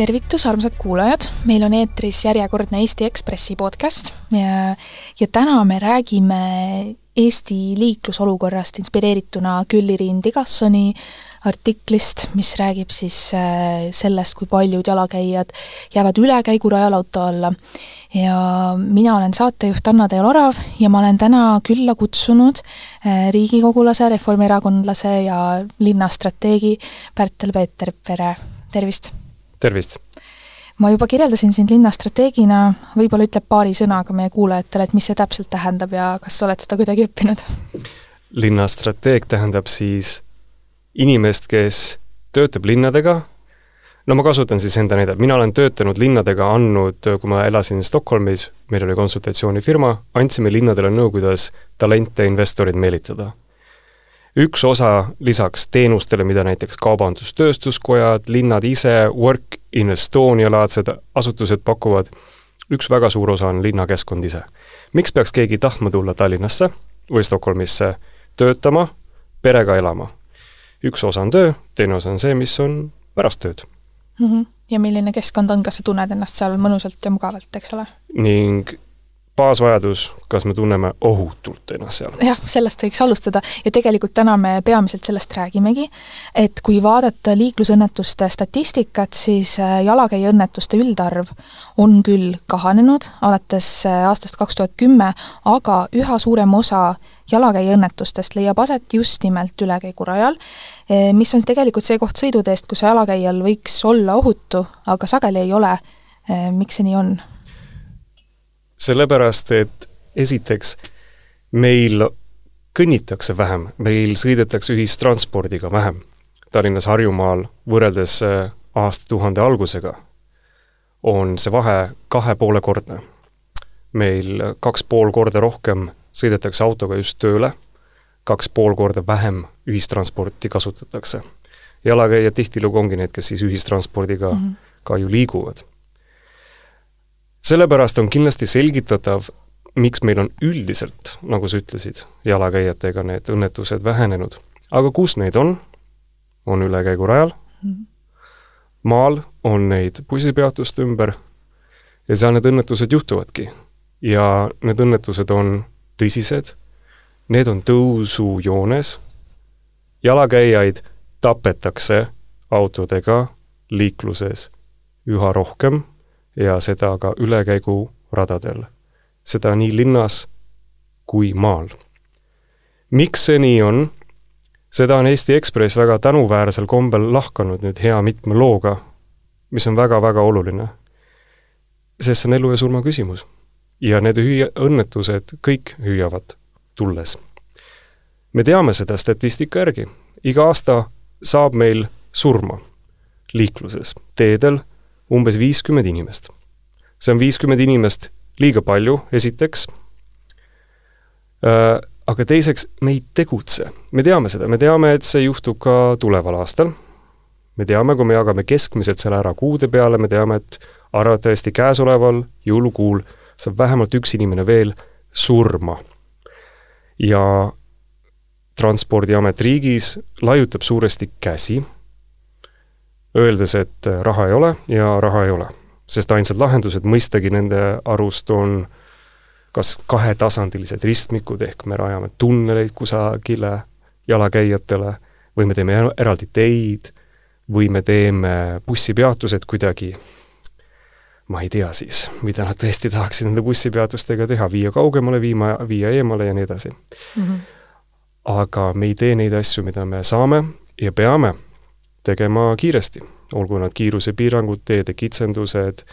tervitus, armsad kuulajad, meil on eetris järjekordne Eesti Ekspressi podcast ja, ja täna me räägime Eesti liiklusolukorrast inspireerituna Külli-Riin Tigassoni artiklist, mis räägib siis äh, sellest, kui paljud jalakäijad jäävad ülekäigurajal auto alla. ja mina olen saatejuht Anna-Teel Orav ja ma olen täna külla kutsunud äh, riigikogulase, reformierakondlase ja linnastrateegi Pärtel-Peeter Pere, tervist! Tervist! ma juba kirjeldasin sind linnastrateegina, võib-olla ütleb paari sõnaga meie kuulajatele, et mis see täpselt tähendab ja kas sa oled seda kuidagi õppinud? linnastrateeg tähendab siis inimest, kes töötab linnadega, no ma kasutan siis enda näidet, mina olen töötanud linnadega, andnud, kui ma elasin Stockholmis, meil oli konsultatsioonifirma, andsime linnadele nõu, kuidas talente investoreid meelitada üks osa lisaks teenustele, mida näiteks kaubandus-tööstuskojad, linnad ise, Work in Estonia laadsed asutused pakuvad, üks väga suur osa on linnakeskkond ise. miks peaks keegi tahtma tulla Tallinnasse või Stockholmisse töötama, perega elama? üks osa on töö, teine osa on see, mis on pärast tööd mm. -hmm. ja milline keskkond on, kas sa tunned ennast seal mõnusalt ja mugavalt, eks ole? ning baasvajadus, kas me tunneme ohutult ennast seal? jah, sellest võiks alustada ja tegelikult täna me peamiselt sellest räägimegi, et kui vaadata liiklusõnnetuste statistikat, siis äh, jalakäijaõnnetuste üldarv on küll kahanenud alates äh, aastast kaks tuhat kümme, aga üha suurem osa jalakäijaõnnetustest leiab aset just nimelt ülekäigurajal, äh, mis on tegelikult see koht sõiduteest, kus jalakäijal võiks olla ohutu, aga sageli ei ole. miks see nii on? Sellepärast, et esiteks meil kõnnitakse vähem, meil sõidetakse ühistranspordiga vähem. Tallinnas, Harjumaal võrreldes äh, aastatuhande algusega on see vahe kahe poole kordne. meil kaks pool korda rohkem sõidetakse autoga just tööle, kaks pool korda vähem ühistransporti kasutatakse. jalakäijad tihtilugu ongi need, kes siis ühistranspordiga mm -hmm. ka ju liiguvad sellepärast on kindlasti selgitatav, miks meil on üldiselt, nagu sa ütlesid, jalakäijatega need õnnetused vähenenud. aga kus neid on? on ülekäigurajal mm, -hmm. maal on neid bussipeatuste ümber ja seal need õnnetused juhtuvadki. ja need õnnetused on tõsised, need on tõusujoones, jalakäijaid tapetakse autodega liikluses üha rohkem ja seda ka ülekäiguradadel. seda nii linnas kui maal. miks see nii on? seda on Eesti Ekspress väga tänuväärsel kombel lahkanud nüüd hea mitme looga, mis on väga-väga oluline. sest see on elu ja surma küsimus. ja need hüüa-, õnnetused kõik hüüavad tulles. me teame seda statistika järgi, iga aasta saab meil surma liikluses, teedel umbes viiskümmend inimest. see on viiskümmend inimest liiga palju, esiteks, äh, aga teiseks, me ei tegutse. me teame seda, me teame, et see juhtub ka tuleval aastal, me teame, kui me jagame keskmiselt selle ära kuude peale, me teame, et arvatavasti käesoleval jõulukuul saab vähemalt üks inimene veel surma. ja Transpordiamet riigis laiutab suuresti käsi öeldes, et äh, raha ei ole ja raha ei ole. sest ainsad lahendused mõistagi nende arust on kas kahetasandilised ristmikud, ehk me rajame tunneleid kusagile jalakäijatele või me teeme eraldi teid või me teeme bussipeatused kuidagi, ma ei tea siis, mida nad tõesti tahaksid nende bussipeatustega teha, viia kaugemale, viima, viia eemale ja nii edasi mm. -hmm. aga me ei tee neid asju, mida me saame ja peame tegema kiiresti, olgu nad kiirusepiirangud, teede kitsendused äh,,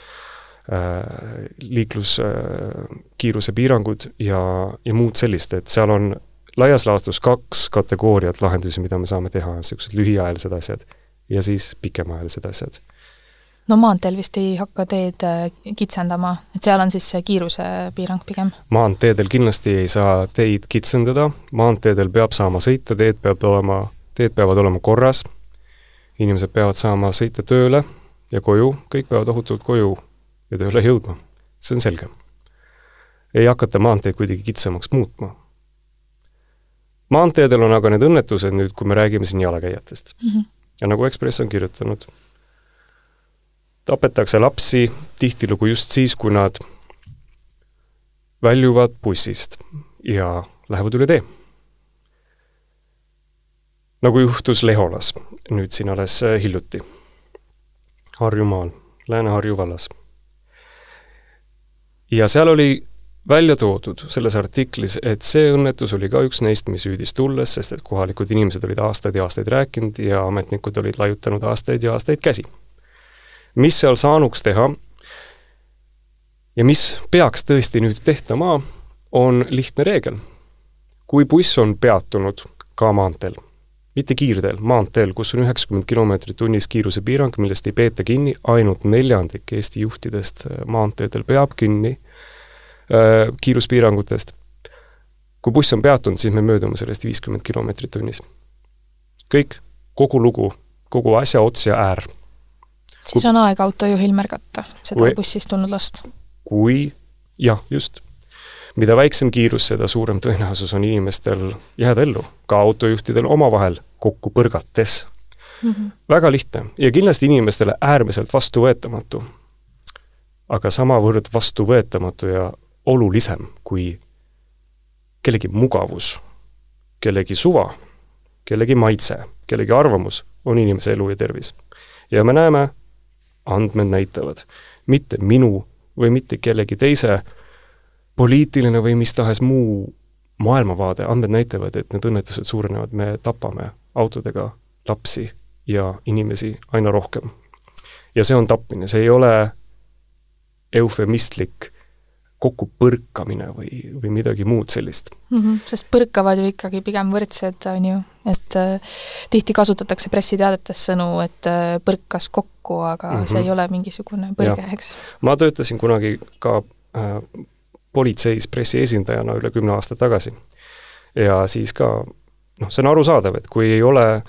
liikluskiiruse äh, piirangud ja, ja muud sellist, et seal on laias laastus kaks kategooriat lahendusi, mida me saame teha, niisugused lühiajalised asjad ja siis pikemaajalised asjad. No maanteel vist ei hakka teed äh, kitsendama, et seal on siis see kiirusepiirang pigem? maanteedel kindlasti ei saa teid kitsendada, maanteedel peab saama sõita, teed peab olema, teed peavad olema korras, inimesed peavad saama sõita tööle ja koju, kõik peavad ohutult koju ja tööle jõudma, see on selge. ei hakata maanteed kuidagi kitsamaks muutma. maanteedel on aga need õnnetused nüüd, kui me räägime siin jalakäijatest mm. -hmm. ja nagu Ekspress on kirjutanud, tapetakse lapsi tihtilugu just siis, kui nad väljuvad bussist ja lähevad üle tee. Nagu juhtus Leholas nüüd siin alles äh, hiljuti, Harjumaal, Lääne-Harju vallas. ja seal oli välja toodud selles artiklis, et see õnnetus oli ka üks neist, mis hüüdis tulles, sest et kohalikud inimesed olid aastaid ja aastaid rääkinud ja ametnikud olid laiutanud aastaid ja aastaid käsi. mis seal saanuks teha ja mis peaks tõesti nüüd tehtama, on lihtne reegel. kui buss on peatunud ka maanteel, mitte kiirteel, maanteel, kus on üheksakümmend kilomeetrit tunnis kiirusepiirang, millest ei peeta kinni, ainult neljandik Eesti juhtidest maanteedel peab kinni äh, kiiruspiirangutest. kui buss on peatunud, siis me möödume sellest viiskümmend kilomeetrit tunnis. kõik, kogu lugu, kogu asja ots ja äär. siis on aeg autojuhil märgata seda kui, bussist tulnud last? kui jah, just, mida väiksem kiirus, seda suurem tõenäosus on inimestel jääda ellu, ka autojuhtidel omavahel kokku põrgates mm. -hmm. väga lihtne ja kindlasti inimestele äärmiselt vastuvõetamatu. aga samavõrd vastuvõetamatu ja olulisem kui kellegi mugavus, kellegi suva, kellegi maitse, kellegi arvamus on inimese elu ja tervis. ja me näeme, andmed näitavad, mitte minu või mitte kellegi teise poliitiline või mis tahes muu maailmavaade, andmed näitavad, et need õnnetused suurenevad, me tapame autodega lapsi ja inimesi aina rohkem. ja see on tapmine, see ei ole eufemistlik kokkupõrkamine või, või midagi muud sellist mm. -hmm, sest põrkavad ju ikkagi pigem võrdsed, on ju, et äh, tihti kasutatakse pressiteadetes sõnu, et äh, põrkas kokku, aga mm -hmm. see ei ole mingisugune põrge, eks. ma töötasin kunagi ka äh, politseis pressiesindajana üle kümne aasta tagasi. ja siis ka noh, see on arusaadav, et kui ei ole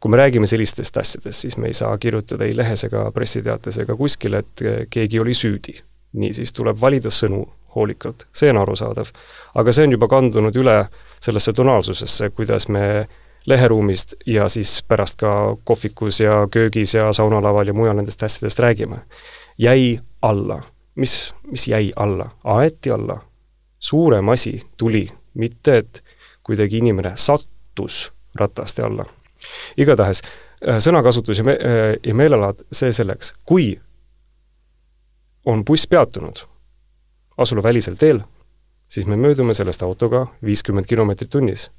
kui me räägime sellistest asjadest, siis me ei saa kirjutada ei lehes ega pressiteates ega kuskil, et keegi oli süüdi niisiis tuleb valida sõnu hoolikalt, see on arusaadav. aga see on juba kandunud üle sellesse tonaalsusesse, kuidas me leheruumist ja siis pärast ka kohvikus ja köögis ja saunalaval ja mujal nendest asjadest räägime. jäi alla. mis, mis jäi alla? aeti alla. suurem asi tuli, mitte et kuidagi inimene sattus rataste alla. igatahes äh, sõnakasutus ja me-, äh, ja meelelaad, see selleks, kui on buss peatunud asulavälisel teel, siis me möödume sellest autoga viiskümmend kilomeetrit tunnis.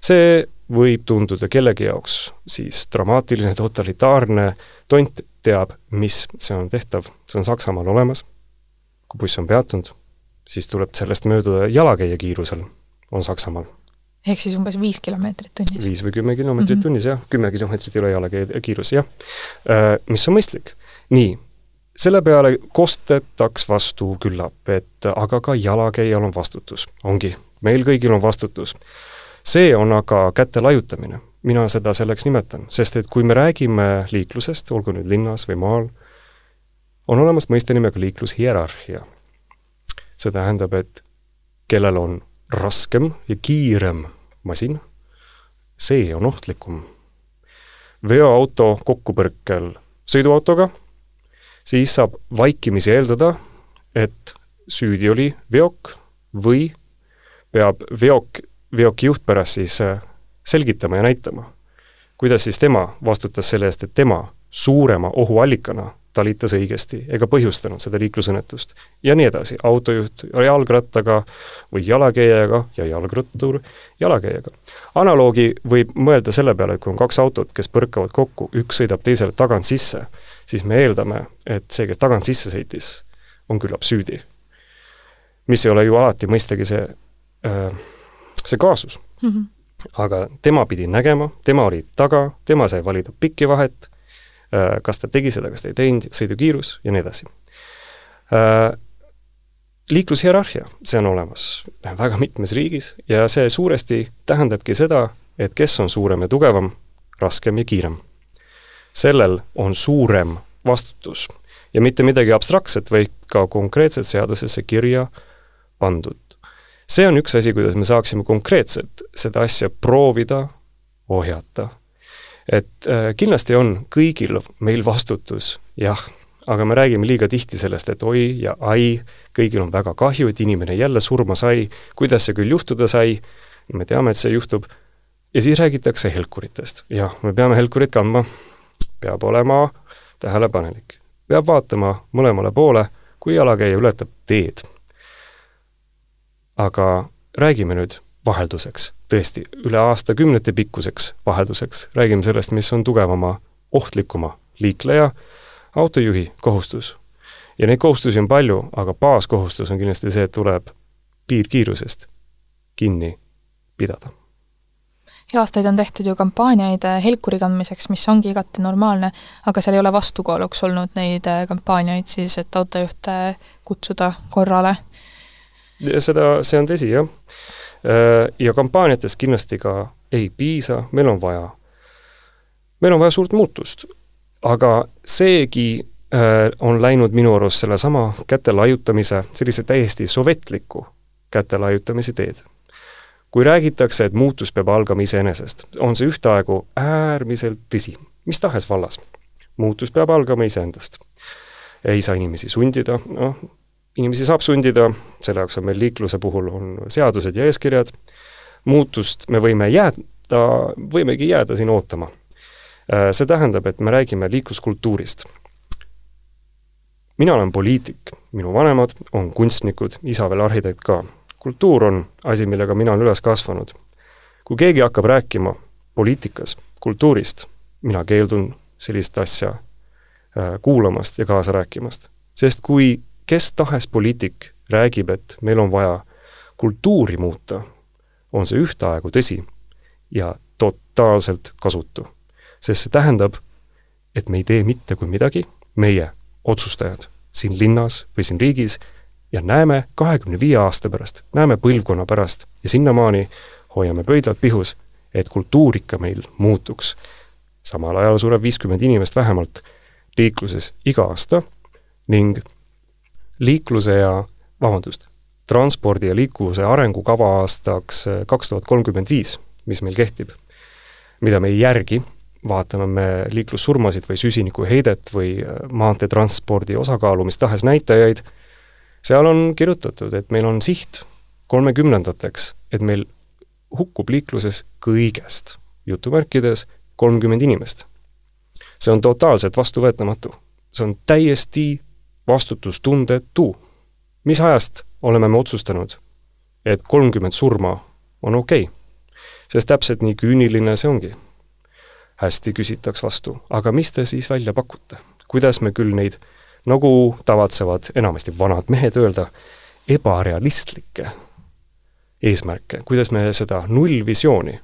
see võib tunduda kellegi jaoks siis dramaatiline, totalitaarne, tont teab, mis see on tehtav, see on Saksamaal olemas, kui buss on peatunud, siis tuleb sellest mööduda jalakäija kiirusel, on Saksamaal ehk siis umbes viis kilomeetrit tunnis? viis või kümme kilomeetrit mm -hmm. tunnis, jah, kümme kilomeetrit ei ole jalakäija kiirus, jah. Äh, mis on mõistlik. nii, selle peale kostetaks vastu küllap, et aga ka jalakäijal on vastutus. ongi, meil kõigil on vastutus. see on aga käte laiutamine, mina seda selleks nimetan, sest et kui me räägime liiklusest, olgu nüüd linnas või maal, on olemas mõiste nimega liiklushierarhia. see tähendab, et kellel on raskem ja kiirem masin, see on ohtlikum. veoauto kokkupõrkel sõiduautoga. Siis saab vaikimisi eeldada, et süüdi oli veok või peab veok, veoki juht pärast siis äh, selgitama ja näitama, kuidas siis tema vastutas selle eest, et tema suurema ohuallikana talitas õigesti ega põhjustanud seda liiklusõnnetust. ja nii edasi, autojuht jalgrattaga või jalakäijaga ja jalgrattur jalakäijaga. analoogi võib mõelda selle peale, et kui on kaks autot, kes põrkavad kokku, üks sõidab teisele tagant sisse siis me eeldame, et see, kes tagant sisse sõitis, on küllap süüdi. mis ei ole ju alati mõistagi see, äh, see kaasus mm. -hmm. aga tema pidi nägema, tema oli taga, tema sai valida pikki vahet, kas ta tegi seda, kas ta ei teinud, sõidukiirus ja nii edasi. Äh, liiklushierarhia, see on olemas väga mitmes riigis ja see suuresti tähendabki seda, et kes on suurem ja tugevam, raskem ja kiirem sellel on suurem vastutus ja mitte midagi abstraktset, vaid ka konkreetselt seadusesse kirja pandud. see on üks asi, kuidas me saaksime konkreetselt seda asja proovida ohjata. Et äh, kindlasti on kõigil meil vastutus, jah, aga me räägime liiga tihti sellest, et oi ja ai, kõigil on väga kahju, et inimene jälle surma sai, kuidas see küll juhtuda sai, me teame, et see juhtub, ja siis räägitakse helkuritest. jah, me peame helkurit kandma, peab olema tähelepanelik. peab vaatama mõlemale poole, kui jalakäija ületab teed. aga räägime nüüd vahelduseks, tõesti, üle aastakümnete pikkuseks vahelduseks, räägime sellest, mis on tugevama, ohtlikuma liikleja, autojuhi kohustus. ja neid kohustusi on palju, aga baaskohustus on kindlasti see, et tuleb piirkiirusest kinni pidada ja aastaid on tehtud ju kampaaniaid äh, helkuri kandmiseks, mis ongi igati normaalne, aga seal ei ole vastukaaluks olnud neid äh, kampaaniaid siis, et autojuhte kutsuda korrale. seda, see on tõsi, jah. Äh, ja kampaaniatest kindlasti ka ei piisa, meil on vaja, meil on vaja suurt muutust. aga seegi on läinud minu arust sellesama käte laiutamise, sellise täiesti sovetliku käte laiutamise teed kui räägitakse, et muutus peab algama iseenesest, on see ühtaegu äärmiselt tõsi, mis tahes vallas. muutus peab algama iseendast. ei saa inimesi sundida, noh, inimesi saab sundida, selle jaoks on meil liikluse puhul on seadused ja eeskirjad, muutust me võime jääda, võimegi jääda siin ootama. Äh, see tähendab, et me räägime liikluskultuurist. mina olen poliitik, minu vanemad on kunstnikud, isa veel arhitekt ka kultuur on asi, millega mina olen üles kasvanud. kui keegi hakkab rääkima poliitikas, kultuurist, mina keeldun sellist asja äh, kuulamast ja kaasa rääkimast. sest kui kes tahes poliitik räägib, et meil on vaja kultuuri muuta, on see ühtaegu tõsi ja totaalselt kasutu. sest see tähendab, et me ei tee mitte kui midagi, meie, otsustajad, siin linnas või siin riigis, ja näeme kahekümne viie aasta pärast, näeme põlvkonna pärast ja sinnamaani hoiame pöidlad pihus, et kultuur ikka meil muutuks. samal ajal sureb viiskümmend inimest vähemalt liikluses iga aasta ning liikluse ja, vabandust, transpordi ja liikuvuse arengukava aastaks kaks tuhat kolmkümmend viis, mis meil kehtib, mida me ei järgi, vaatame me liiklussurmasid või süsinikuheidet või maanteetranspordi osakaalu, mis tahes näitajaid seal on kirjutatud, et meil on siht kolmekümnendateks, et meil hukkub liikluses kõigest, jutumärkides, kolmkümmend inimest. see on totaalselt vastuvõetamatu. see on täiesti vastutustundetu. mis ajast oleme me otsustanud, et kolmkümmend surma on okei okay.? sest täpselt nii küüniline see ongi. hästi küsitaks vastu, aga mis te siis välja pakute? kuidas me küll neid nagu tavatsevad enamasti vanad mehed öelda, ebarealistlikke eesmärke, kuidas me seda nullvisiooni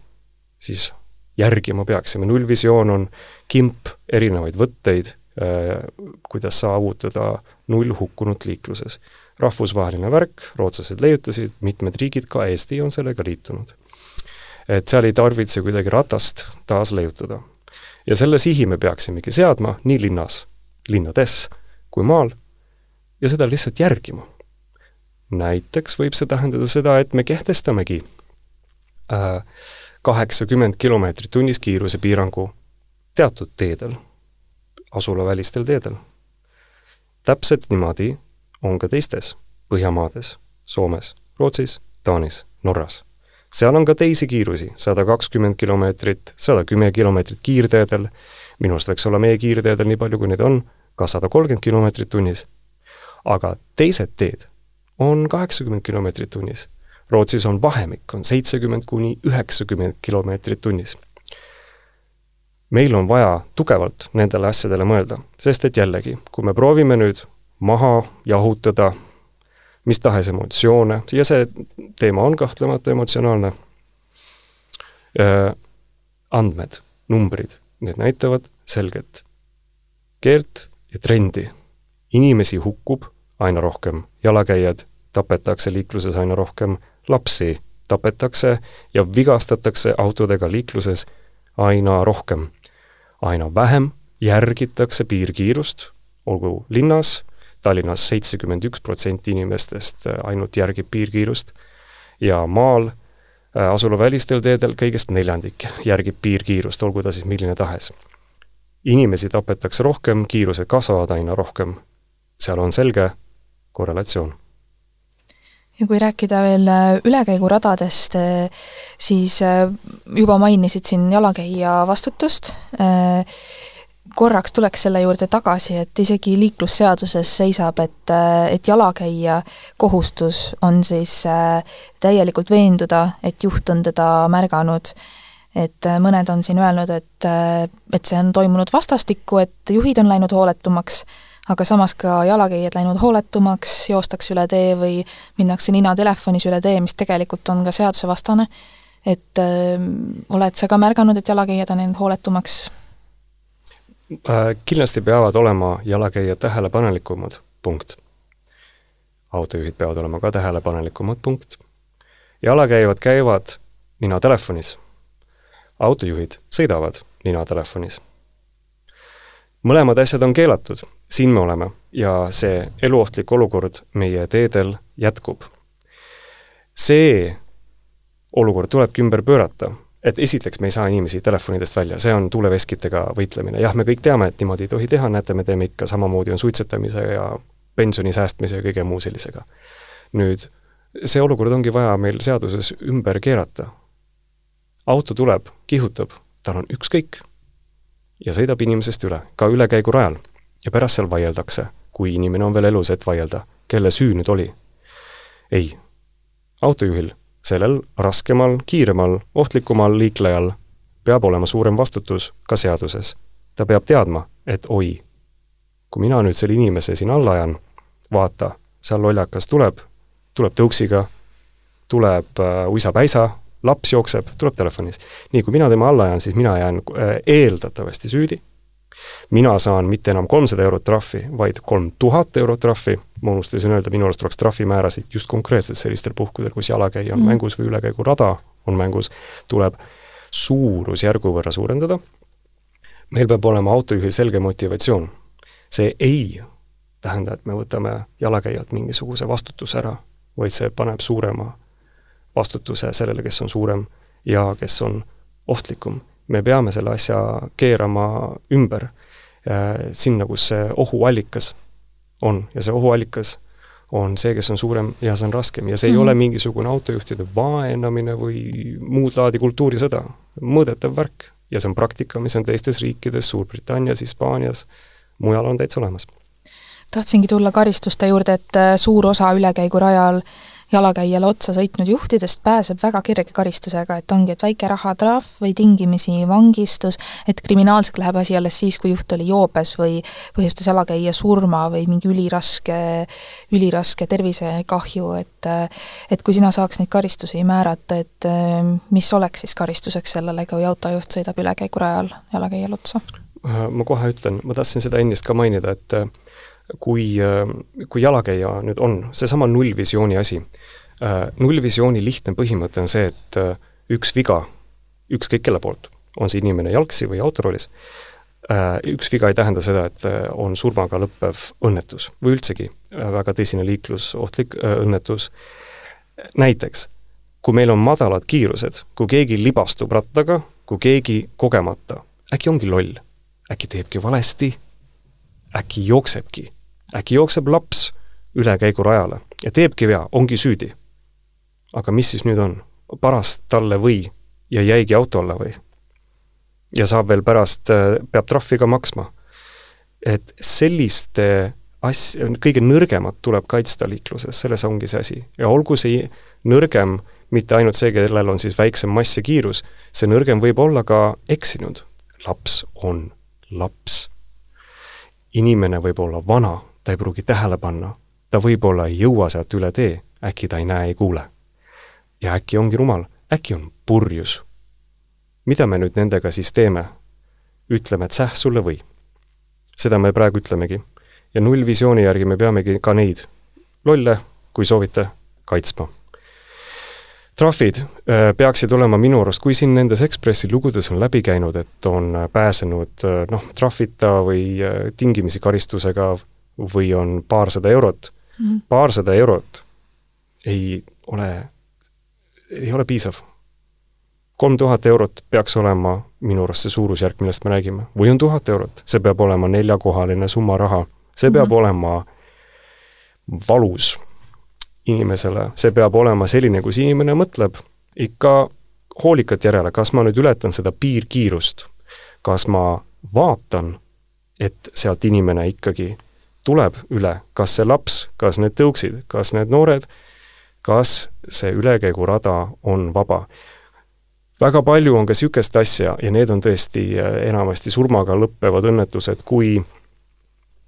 siis järgima peaksime, nullvisioon on kimp erinevaid võtteid, äh, kuidas saavutada null hukkunut liikluses. rahvusvaheline värk, rootslased leiutasid, mitmed riigid, ka Eesti on sellega liitunud. et seal ei tarvitse kuidagi ratast taas leiutada. ja selle sihi me peaksimegi seadma nii linnas, linnades kui maal ja seda lihtsalt järgima. näiteks võib see tähendada seda, et me kehtestamegi äh, kaheksakümmend kilomeetrit tunnis kiirusepiirangu teatud teedel, asulavälistel teedel. Täpselt niimoodi on ka teistes Põhjamaades, Soomes, Rootsis, Taanis, Norras. seal on ka teisi kiirusi, sada kakskümmend kilomeetrit, sada kümme kilomeetrit kiirteedel, minu arust võiks olla meie kiirteedel nii palju, kui neid on, ka sada kolmkümmend kilomeetrit tunnis. aga teised teed on kaheksakümmend kilomeetrit tunnis. Rootsis on vahemik, on seitsekümmend kuni üheksakümmend kilomeetrit tunnis. Meil on vaja tugevalt nendele asjadele mõelda, sest et jällegi, kui me proovime nüüd maha jahutada mis tahes emotsioone, ja see teema on kahtlemata emotsionaalne, andmed, numbrid, need näitavad selget keelt ja trendi. inimesi hukkub aina rohkem, jalakäijad tapetakse liikluses aina rohkem, lapsi tapetakse ja vigastatakse autodega liikluses aina rohkem. aina vähem järgitakse piirkiirust, olgu linnas, Tallinnas seitsekümmend üks protsenti inimestest ainult järgib piirkiirust ja maal asulavälistel teedel kõigest neljandik järgib piirkiirust, olgu ta siis milline tahes inimesi tapetakse rohkem, kiirused kasvavad aina rohkem. seal on selge korrelatsioon ja kui rääkida veel äh, ülekäiguradadest, äh, siis äh, juba mainisid siin jalakäija vastutust, korraks tuleks selle juurde tagasi, et isegi liiklusseaduses seisab, et, et jalakäija kohustus on siis täielikult veenduda, et juht on teda märganud. et mõned on siin öelnud, et, et see on toimunud vastastikku, et juhid on läinud hooletumaks aga samas ka jalakäijad läinud hooletumaks, joostakse üle tee või minnakse nina telefonis üle tee, mis tegelikult on ka seadusevastane. et öö, oled sa ka märganud, et jalakäijad on läinud hooletumaks? Äh, kindlasti peavad olema jalakäijad tähelepanelikumad, punkt. autojuhid peavad olema ka tähelepanelikumad, punkt. jalakäijad käivad nina telefonis. autojuhid sõidavad nina telefonis. mõlemad asjad on keelatud siin me oleme ja see eluohtlik olukord meie teedel jätkub. see olukord tulebki ümber pöörata, et esiteks me ei saa inimesi telefonidest välja, see on tuuleveskitega võitlemine, jah, me kõik teame, et niimoodi ei tohi teha, näete, me teeme ikka, samamoodi on suitsetamise ja pensioni säästmise ja kõige muu sellisega. nüüd, see olukord ongi vaja meil seaduses ümber keerata. auto tuleb, kihutab, tal on ükskõik ja sõidab inimesest üle, ka ülekäigurajal ja pärast seal vaieldakse, kui inimene on veel elus, et vaielda, kelle süü nüüd oli. ei. autojuhil, sellel raskemal, kiiremal, ohtlikumal liiklejal peab olema suurem vastutus ka seaduses. ta peab teadma, et oi, kui mina nüüd selle inimese siin alla ajan, vaata, seal lollakas tuleb, tuleb tõuksiga, tuleb äh, uisapäisa, laps jookseb, tuleb telefonis. nii, kui mina tema alla ajan, siis mina jään äh, eeldatavasti süüdi mina saan mitte enam kolmsada eurot trahvi, vaid kolm tuhat eurot trahvi, ma unustasin öelda, minu arust tuleks trahvimäärasid just konkreetselt sellistel puhkudel, kus jalakäija on mm. mängus või ülekäigurada on mängus, tuleb suurusjärgu võrra suurendada, meil peab olema autojuhil selge motivatsioon. see ei tähenda, et me võtame jalakäijalt mingisuguse vastutuse ära, vaid see paneb suurema vastutuse sellele, kes on suurem ja kes on ohtlikum me peame selle asja keerama ümber äh, sinna, kus see ohuallikas on ja see ohuallikas on see, kes on suurem ja see on raskem ja see mm -hmm. ei mhm. ole mingisugune autojuhtide vaenamine või muud laadi kultuurisõda, mõõdetav värk. ja see on praktika, mis on teistes riikides, Suurbritannias, Hispaanias, mujal on täitsa olemas. tahtsingi tulla karistuste juurde, et äh, suur osa ülekäigurajal äh, jalakäijale otsa sõitnud juhtidest pääseb väga kerge karistusega, et ongi, et väike rahatrahv või tingimisi vangistus, et kriminaalseks läheb asi alles siis, kui juht oli joobes või põhjustas jalakäija surma või mingi üliraske, üliraske tervisekahju, et et kui sina saaks neid karistusi määrata, et mis oleks siis karistuseks sellele, kui autojuht sõidab ülekäigurajal jalakäijal otsa? ma kohe ütlen, ma tahtsin seda ennist ka mainida, et kui, kui jalakäija nüüd on, seesama nullvisiooni asi, nullvisiooni lihtne põhimõte on see, et üks viga, ükskõik kelle poolt, on see inimene jalgsi või autoroolis, üks viga ei tähenda seda, et on surmaga lõppev õnnetus või üldsegi väga tõsine liiklusohtlik õnnetus. näiteks, kui meil on madalad kiirused, kui keegi libastub rattaga, kui keegi kogemata, äkki ongi loll, äkki teebki valesti, äkki jooksebki äkki jookseb laps ülekäigurajale ja teebki vea, ongi süüdi. aga mis siis nüüd on? parast talle või ja jäigi auto alla või? ja saab veel pärast, äh, peab trahvi ka maksma. et selliste as-, kõige nõrgemat tuleb kaitsta liikluses, selles ongi see asi. ja olgu see nõrgem mitte ainult see, kellel on siis väiksem mass ja kiirus, see nõrgem võib olla ka eksinud. laps on laps. inimene võib olla vana, ta ei pruugi tähele panna, ta võib-olla ei jõua sealt üle tee, äkki ta ei näe, ei kuule. ja äkki ongi rumal, äkki on purjus. mida me nüüd nendega siis teeme? ütleme, et säh sulle või. seda me praegu ütlemegi. ja nullvisiooni järgi me peamegi ka neid lolle, kui soovite, kaitsma trahvid äh, peaksid olema minu arust, kui siin nendes Ekspressi lugudes on läbi käinud, et on pääsenud äh, noh, trahvita või äh, tingimisi karistusega või on paarsada eurot mm, -hmm. paarsada eurot ei ole, ei ole piisav. kolm tuhat eurot peaks olema minu arust see suurusjärk, millest me räägime, või on tuhat eurot, see peab olema neljakohaline summa raha, see peab mm -hmm. olema valus inimesele, see peab olema selline, kus inimene mõtleb ikka hoolikalt järele, kas ma nüüd ületan seda piirkiirust, kas ma vaatan, et sealt inimene ikkagi tuleb üle, kas see laps, kas need tõuksid, kas need noored, kas see ülekäigurada on vaba väga palju on ka niisugust asja ja need on tõesti äh, enamasti surmaga lõppevad õnnetused, kui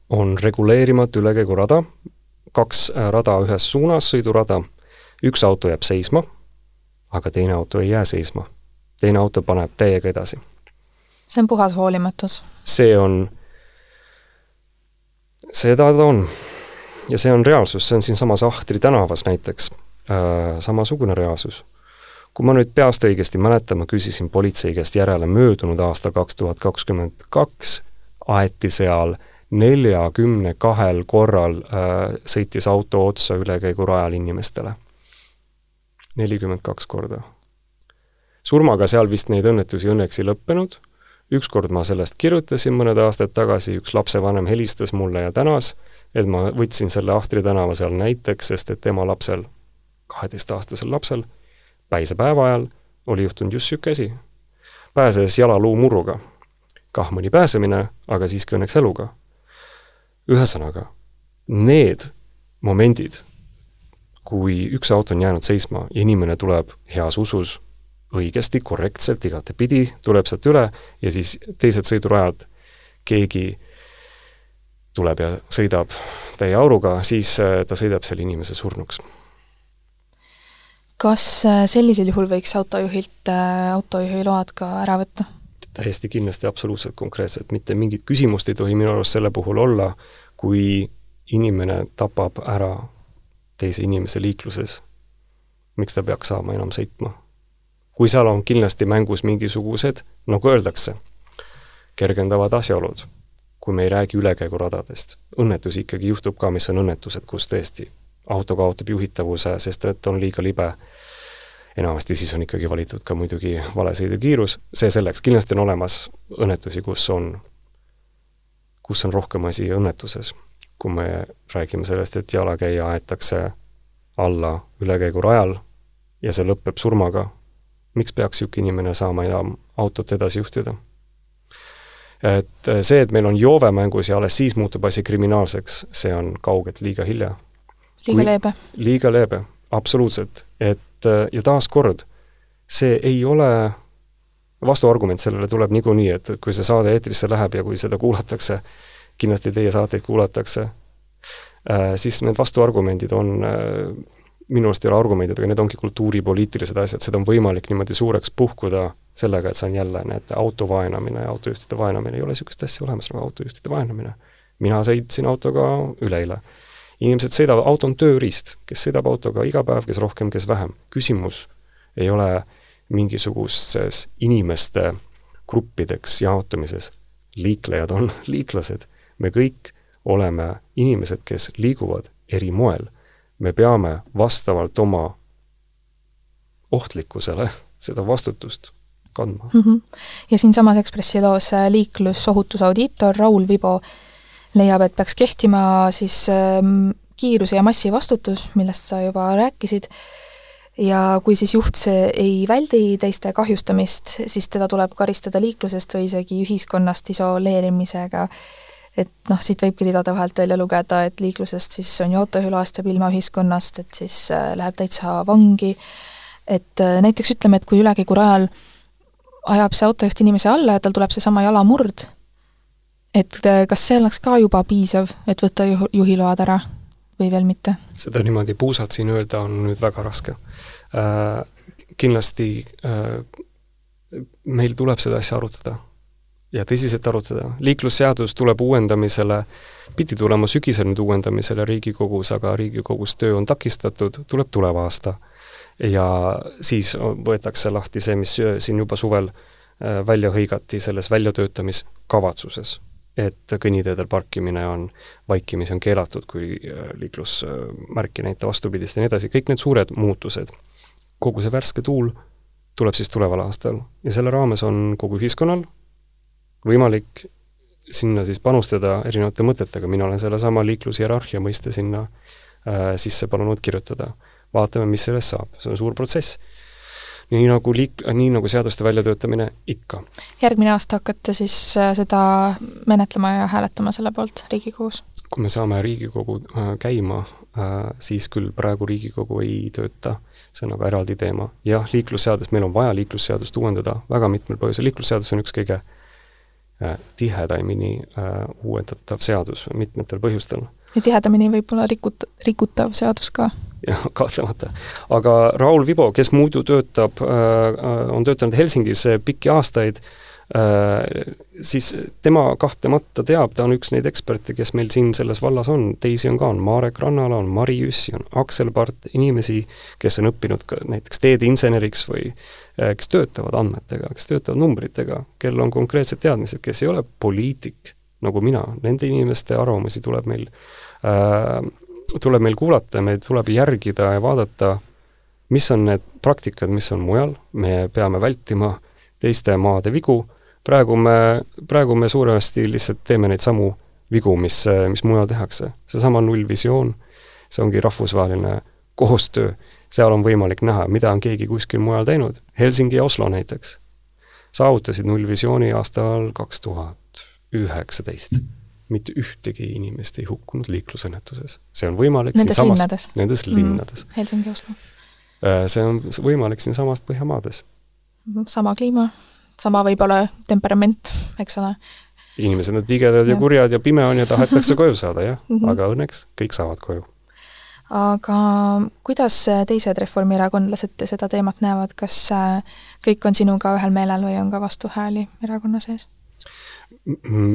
on reguleerimatu ülekäigurada, kaks äh, rada ühes suunas, sõidurada, üks auto jääb seisma, aga teine auto ei jää seisma. teine auto paneb täiega edasi. see on puhas hoolimatus? see on, seda ta on. ja see on reaalsus, see on siinsamas Ahtri tänavas näiteks äh, samasugune reaalsus kui ma nüüd peast õigesti mäletan, ma küsisin politsei käest järele möödunud aastal kaks tuhat kakskümmend kaks, aeti seal neljakümne kahel korral äh, sõitis auto otsa ülekäigurajal inimestele. nelikümmend kaks korda. surmaga seal vist neid õnnetusi õnneks ei lõppenud, ükskord ma sellest kirjutasin mõned aastad tagasi, üks lapsevanem helistas mulle ja tänas, et ma võtsin selle Ahtri tänava seal näiteks, sest et tema lapsel, kaheteistaastasel lapsel, päisepäeva ajal oli juhtunud just niisugune asi. pääses jalaluumurruga. kah mõni pääsemine, aga siiski õnneks eluga. ühesõnaga, need momendid, kui üks auto on jäänud seisma ja inimene tuleb heas usus õigesti, korrektselt, igatepidi, tuleb sealt üle ja siis teised sõidurajad keegi tuleb ja sõidab täie auruga, siis äh, ta sõidab selle inimese surnuks kas äh, sellisel juhul võiks autojuhilt äh, autojuhiload ka ära võtta? täiesti kindlasti, absoluutselt konkreetselt, mitte mingit küsimust ei tohi minu arust selle puhul olla, kui inimene tapab ära teise inimese liikluses, miks ta peaks saama enam sõitma? Kui seal on kindlasti mängus mingisugused, nagu öeldakse, kergendavad asjaolud, kui me ei räägi ülekäiguradadest, õnnetusi ikkagi juhtub ka, mis on õnnetused, kus tõesti auto kaotab juhitavuse, sest et on liiga libe. enamasti siis on ikkagi valitud ka muidugi vale sõidukiirus, see selleks, kindlasti on olemas õnnetusi, kus on, kus on rohkem asi õnnetuses. kui me räägime sellest, et jalakäija aetakse alla ülekäigurajal ja see lõpeb surmaga, miks peaks niisugune inimene saama enam autot edasi juhtida? et see, et meil on joove mängus ja alles siis muutub asi kriminaalseks, see on kaugelt liiga hilja liiga leebe? liiga leebe, absoluutselt. et äh, ja taaskord, see ei ole, vastuargument sellele tuleb niikuinii, et kui see saade eetrisse läheb ja kui seda kuulatakse, kindlasti teie saateid kuulatakse, äh, siis need vastuargumendid on minu arust ei ole argumendid, aga need ongi kultuuripoliitilised asjad, seda on võimalik niimoodi suureks puhkuda sellega, et see on jälle need auto vaenamine autojuhtide vaenamine, ei ole niisugust asja olemas nagu autojuhtide vaenamine. mina sõitsin autoga üleeile inimesed sõidavad, auto on tööriist, kes sõidab autoga iga päev, kes rohkem, kes vähem. küsimus ei ole mingisuguses inimeste gruppideks jaotamises. liiklejad on liitlased, me kõik oleme inimesed, kes liiguvad eri moel. Me peame vastavalt oma ohtlikkusele seda vastutust kandma mm. -hmm. ja siinsamas Ekspressi loos liiklusohutusaudiitor Raul Vibo leiab, et peaks kehtima siis ähm, kiiruse ja massi vastutus, millest sa juba rääkisid, ja kui siis juht see ei väldi teiste kahjustamist, siis teda tuleb karistada liiklusest või isegi ühiskonnast isoleerimisega. Et noh, siit võibki ridade vahelt välja lugeda, et liiklusest siis on ju autojuhiloast jääb ilma ühiskonnast, et siis äh, läheb täitsa vangi, et äh, näiteks ütleme, et kui ülekäigurajal ajab see autojuht inimese alla ja tal tuleb seesama jalamurd, et äh, kas see oleks ka juba piisav, et võtta juh-, juhiload ära või veel mitte? seda niimoodi puusalt siin öelda on nüüd väga raske äh,. Kindlasti äh, meil tuleb seda asja arutada ja tõsiselt arutada. liiklusseadus tuleb uuendamisele, pidi tulema sügisel nüüd uuendamisele Riigikogus, aga Riigikogus töö on takistatud, tuleb tulev aasta. ja siis võetakse lahti see, mis siin juba suvel äh, välja hõigati selles väljatöötamiskavatsuses et kõnniteedel parkimine on, vaikimisi on keelatud, kui äh, liiklusmärk ei näita vastupidist ja nii edasi, kõik need suured muutused, kogu see värske tuul tuleb siis tuleval aastal ja selle raames on kogu ühiskonnal võimalik sinna siis panustada erinevate mõtetega, mina olen sellesama liiklushierarhia mõiste sinna äh, sisse palunud kirjutada. vaatame, mis sellest saab, see on suur protsess. nii nagu liik-, nii nagu seaduste väljatöötamine ikka. järgmine aasta hakkate siis äh, seda menetlema ja hääletama selle poolt Riigikogus? kui me saame Riigikogu äh, käima äh,, siis küll praegu Riigikogu ei tööta, see on aga eraldi teema. jah, liiklusseadus, meil on vaja liiklusseadust uuendada väga mitmel põhjusel, liiklusseadus on üks kõige Äh, tihedamini äh, uuendatav seadus mitmetel põhjustel. ja tihedamini võib-olla rikut-, rikutav seadus ka? jah, kahtlemata. aga Raul Vibo, kes muidu töötab, äh, on töötanud Helsingis pikki aastaid, siis tema kahtlemata teab, ta on üks neid eksperte, kes meil siin selles vallas on, teisi on ka, on Marek Rannala, on Mari Jüssi, on Aksel Part, inimesi, kes on õppinud ka näiteks teedeinseneriks või Äh, kes töötavad andmetega, kes töötavad numbritega, kellel on konkreetsed teadmised, kes ei ole poliitik nagu mina, nende inimeste arvamusi tuleb meil äh,, tuleb meil kuulata, meil tuleb järgida ja vaadata, mis on need praktikad, mis on mujal, me peame vältima teiste maade vigu, praegu me, praegu me suuresti lihtsalt teeme neid samu vigu, mis, mis mujal tehakse. seesama nullvisioon, see ongi rahvusvaheline koostöö seal on võimalik näha, mida on keegi kuskil mujal teinud. Helsingi ja Oslo näiteks saavutasid nullvisiooni aastal kaks tuhat üheksateist. mitte ühtegi inimest ei hukkunud liiklusõnnetuses. see on võimalik nendes siinsamas, linnades? Nendes mm, linnades. Helsingi ja Oslo. Äh, see on võimalik siinsamas Põhjamaades. sama kliima, sama võib-olla temperament, eks ole. inimesed on tigedad ja, ja kurjad ja pime on ja tahetakse koju saada, jah mm, -hmm. aga õnneks kõik saavad koju aga kuidas teised reformierakondlased seda teemat näevad, kas äh, kõik on sinuga ühel meelel või on ka vastuhääli erakonna sees?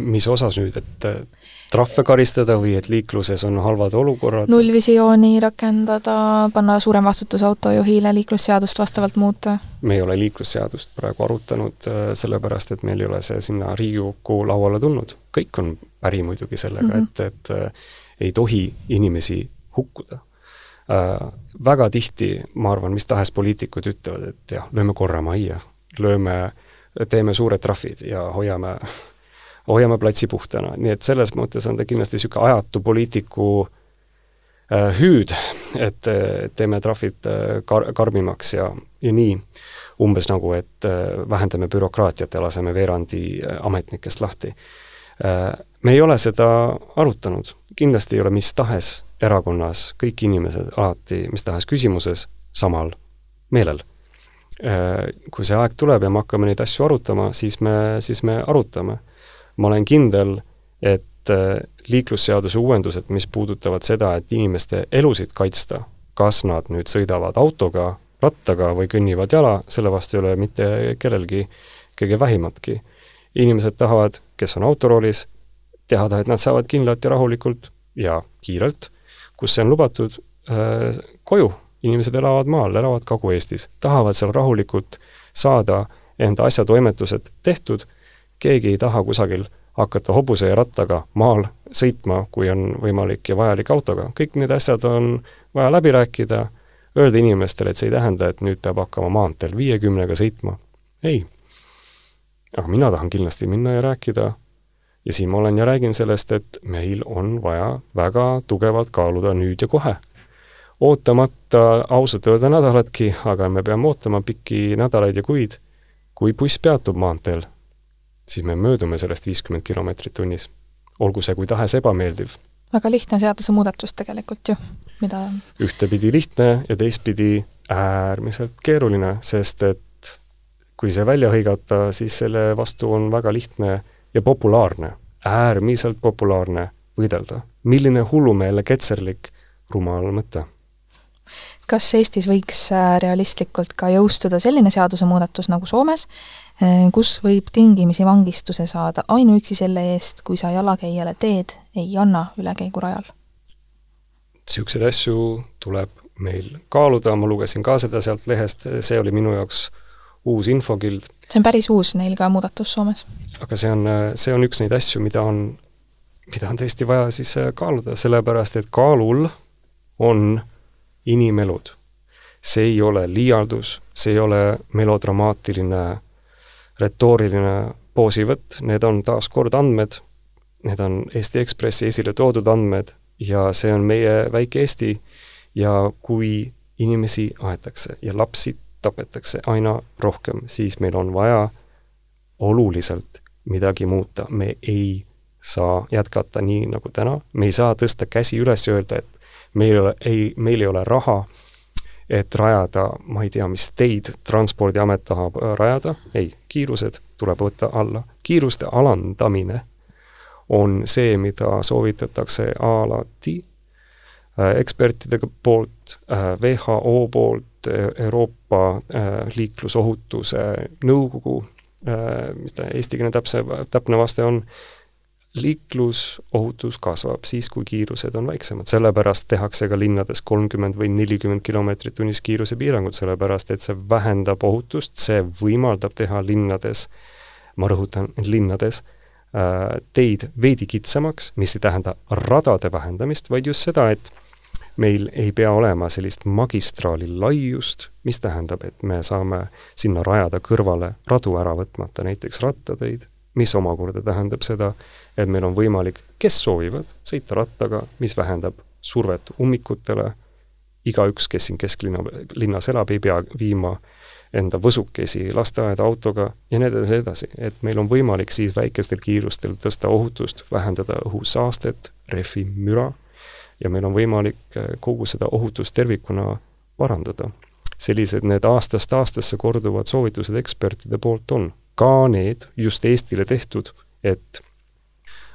Mis osas nüüd, et äh, trahve karistada või et liikluses on halvad olukorrad? nullvisiooni rakendada, panna suurem vastutus autojuhile, liiklusseadust vastavalt muuta? me ei ole liiklusseadust praegu arutanud, äh, sellepärast et meil ei ole see sinna Riigikokku lauale tulnud. kõik on päri muidugi sellega mm, -hmm. et, et ei tohi inimesi hukkuda äh,. Väga tihti, ma arvan, mis tahes poliitikud ütlevad, et jah, lööme korra majja, lööme, teeme suured trahvid ja hoiame, hoiame platsi puhtana, nii et selles mõttes on ta kindlasti niisugune ajatu poliitiku äh, hüüd, et teeme trahvid äh, kar-, karmimaks ja, ja nii umbes nagu, et äh, vähendame bürokraatiat ja laseme veerandi äh, ametnikest lahti. Me ei ole seda arutanud, kindlasti ei ole mis tahes erakonnas kõik inimesed alati mis tahes küsimuses samal meelel. Äh, kui see aeg tuleb ja me hakkame neid asju arutama, siis me, siis me arutame. Ma olen kindel, et äh, liiklusseaduse uuendused, mis puudutavad seda, et inimeste elusid kaitsta, kas nad nüüd sõidavad autoga, rattaga või kõnnivad jala, selle vastu ei ole mitte kellelgi kõige vähimatki. inimesed tahavad, kes on autoroolis, teada, et nad saavad kindlalt ja rahulikult ja kiirelt kus see on lubatud, äh, koju. inimesed elavad maal, elavad Kagu-Eestis, tahavad seal rahulikult saada enda asjatoimetused tehtud, keegi ei taha kusagil hakata hobuse ja rattaga maal sõitma, kui on võimalik ja vajalik autoga. kõik need asjad on vaja läbi rääkida, öelda inimestele, et see ei tähenda, et nüüd peab hakkama maanteel viiekümnega sõitma. ei. aga mina tahan kindlasti minna ja rääkida ja siin ma olen ja räägin sellest, et meil on vaja väga tugevalt kaaluda nüüd ja kohe. ootamata ausalt öelda nädalatki, aga me peame ootama pikki nädalaid ja kuid, kui buss peatub maanteel, siis me möödume sellest viiskümmend kilomeetrit tunnis. olgu see kui tahes ebameeldiv. väga lihtne seadusemuudatus tegelikult ju, mida ühtepidi lihtne ja teistpidi äärmiselt keeruline, sest et kui see välja hõigata, siis selle vastu on väga lihtne ja populaarne, äärmiselt populaarne võidelda. milline hullumeelne ketserlik rumal mõte. Kas Eestis võiks äh, realistlikult ka jõustuda selline seadusemuudatus nagu Soomes, äh, kus võib tingimisi vangistuse saada ainuüksi selle eest, kui sa jalakäijale teed ei anna ülekäigurajal? niisuguseid asju tuleb meil kaaluda, ma lugesin ka seda sealt lehest, see oli minu jaoks uus infokild. see on päris uus neil ka muudatus Soomes? aga see on, see on üks neid asju, mida on, mida on tõesti vaja siis äh, kaaluda, sellepärast et kaalul on inimelud. see ei ole liialdus, see ei ole melodramaatiline retooriline poosivõtt, need on taas kord andmed, need on Eesti Ekspressi esile toodud andmed ja see on meie väike Eesti ja kui inimesi aetakse ja lapsi tapetakse aina rohkem, siis meil on vaja oluliselt midagi muuta, me ei saa jätkata nii nagu täna, me ei saa tõsta käsi üles ja öelda, et meil ei ole, ei, meil ei ole raha, et rajada, ma ei tea, mis teid Transpordiamet tahab äh, rajada, ei, kiirused tuleb võtta alla. kiiruste alandamine on see, mida soovitatakse alati äh, ekspertide poolt, äh, WHO poolt, Euroopa Liiklusohutuse Nõukogu, mis ta eestikeelne täpse, täpne vaste on, liiklusohutus kasvab siis, kui kiirused on väiksemad, sellepärast tehakse ka linnades kolmkümmend või nelikümmend kilomeetrit tunnis kiirusepiirangud, sellepärast et see vähendab ohutust, see võimaldab teha linnades, ma rõhutan, linnades, äh, teid veidi kitsamaks, mis ei tähenda radade vähendamist, vaid just seda, et meil ei pea olema sellist magistraali laiust, mis tähendab, et me saame sinna rajada kõrvale radu ära võtmata, näiteks rattateid, mis omakorda tähendab seda, et meil on võimalik, kes soovivad, sõita rattaga, mis vähendab survet ummikutele, igaüks, kes siin kesklinna, linnas elab, ei pea viima enda võsukesi lasteaeda autoga ja nii edasi, edasi. et meil on võimalik siis väikestel kiirustel tõsta ohutust, vähendada õhusaastet, rehvi müra ja meil on võimalik eh, kogu seda ohutust tervikuna parandada. sellised need aastast aastasse korduvad soovitused ekspertide poolt on ka need just Eestile tehtud, et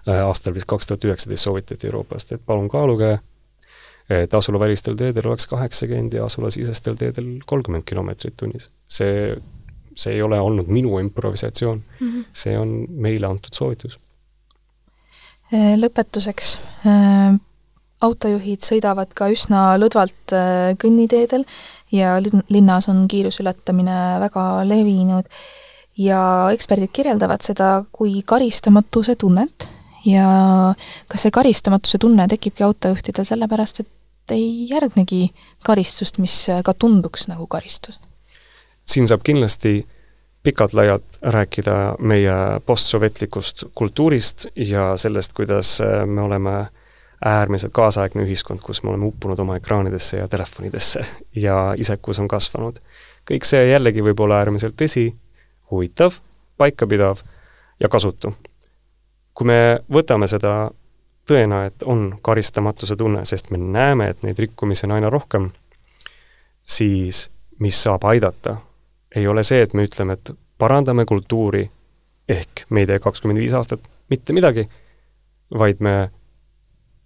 aastal vist kaks tuhat üheksateist soovitati Euroopast, et palun kaaluge, et asulavälistel teedel oleks kaheksakümmend ja asulasisestel teedel kolmkümmend kilomeetrit tunnis. see, see ei ole olnud minu improvisatsioon mm, -hmm. see on meile antud soovitus. Äh, lõpetuseks, äh, autojuhid sõidavad ka üsna lõdvalt kõnniteedel ja linnas on kiiruse ületamine väga levinud ja eksperdid kirjeldavad seda kui karistamatuse tunnet ja kas see karistamatuse tunne tekibki autojuhtidel sellepärast, et ei järgnegi karistust, mis ka tunduks nagu karistus? siin saab kindlasti pikalt-laialt rääkida meie postsovetlikust kultuurist ja sellest, kuidas me oleme äärmiselt kaasaegne ühiskond, kus me oleme uppunud oma ekraanidesse ja telefonidesse ja isekus on kasvanud. kõik see jällegi võib olla äärmiselt tõsi, huvitav, paikapidav ja kasutu. Kui me võtame seda tõena, et on karistamatuse tunne, sest me näeme, et neid rikkumisi on aina rohkem, siis mis saab aidata, ei ole see, et me ütleme, et parandame kultuuri, ehk me ei tee kakskümmend viis aastat mitte midagi, vaid me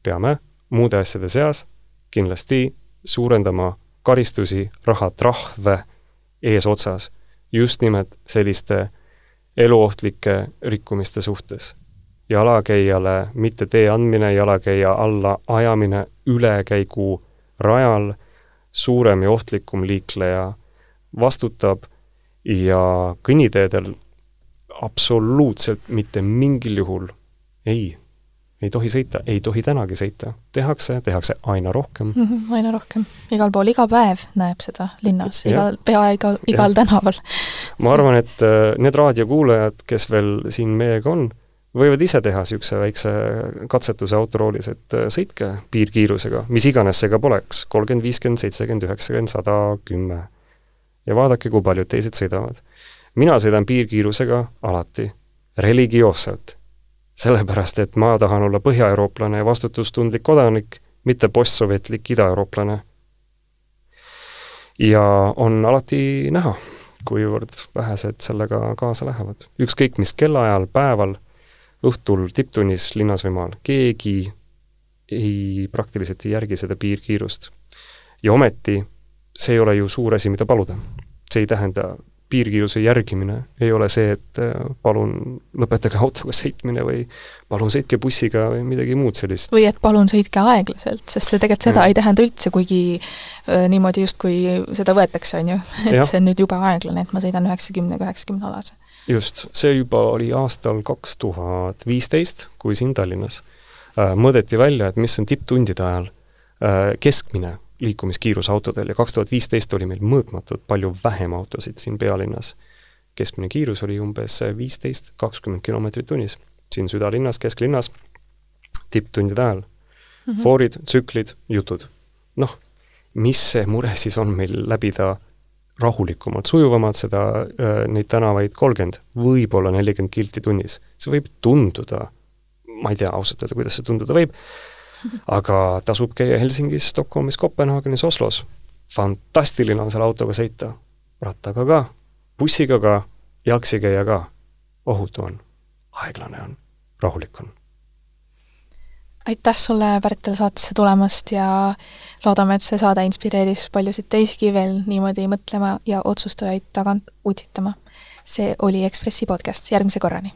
peame muude asjade seas kindlasti suurendama karistusi, rahatrahve eesotsas just nimelt selliste eluohtlike rikkumiste suhtes. Jalakäijale mitte tee andmine, jalakäija alla ajamine ülekäigu rajal, suurem ja ohtlikum liikleja vastutab ja kõnniteedel absoluutselt mitte mingil juhul ei ei tohi sõita, ei tohi tänagi sõita. tehakse, tehakse aina rohkem mm. -hmm, aina rohkem, igal pool, iga päev näeb seda linnas, igal, pea igal, igal ja. tänaval. ma arvan, et äh, need raadiokuulajad, kes veel siin meiega on, võivad ise teha niisuguse väikse katsetuse autoroolis, et äh, sõitke piirkiirusega, mis iganes see ka poleks, kolmkümmend, viiskümmend, seitsekümmend, üheksakümmend, sada, kümme. ja vaadake, kui paljud teised sõidavad. mina sõidan piirkiirusega alati, religioosselt sellepärast, et ma tahan olla põhjaeurooplane ja vastutustundlik kodanik, mitte postsovetlik idaeurooplane. ja on alati näha, kuivõrd vähesed sellega kaasa lähevad. ükskõik mis kellaajal, päeval, õhtul, tipptunnis, linnas või maal, keegi ei, praktiliselt ei järgi seda piirkiirust. ja ometi see ei ole ju suur asi, mida paluda. see ei tähenda piirkiiruse järgimine ei ole see, et äh, palun lõpetage autoga sõitmine või palun sõitke bussiga või midagi muud sellist. või et palun sõitke aeglaselt, sest see tegelikult seda mm. ei tähenda üldse, kuigi äh, niimoodi justkui seda võetakse, on ju. et ja. see on nüüd jube aeglane, et ma sõidan üheksakümnega üheksakümne alas. Just, see juba oli aastal kaks tuhat viisteist, kui siin Tallinnas äh, mõõdeti välja, et mis on tipptundide ajal äh, keskmine liikumiskiirus autodel ja kaks tuhat viisteist oli meil mõõtmatult palju vähem autosid siin pealinnas. keskmine kiirus oli umbes viisteist, kakskümmend kilomeetrit tunnis, siin südalinnas, kesklinnas, tipptundide ajal mm. -hmm. foorid, tsüklid, jutud. noh, mis see mure siis on meil läbida rahulikumalt, sujuvamalt seda, neid tänavaid kolmkümmend, võib-olla nelikümmend kilti tunnis. see võib tunduda, ma ei tea ausalt öelda, kuidas see tunduda võib, aga tasub käia Helsingis, Stockholmis, Kopenhaagenis, Oslos. fantastiline on seal autoga sõita, rattaga ka, bussiga ka, jalgsi käia ka. ohutu on, aeglane on, rahulik on. Aitäh sulle, Pärtel, saatesse tulemast ja loodame, et see saade inspireeris paljusid teisigi veel niimoodi mõtlema ja otsustajaid tagant utitama. see oli Ekspressi podcast, järgmise korrani!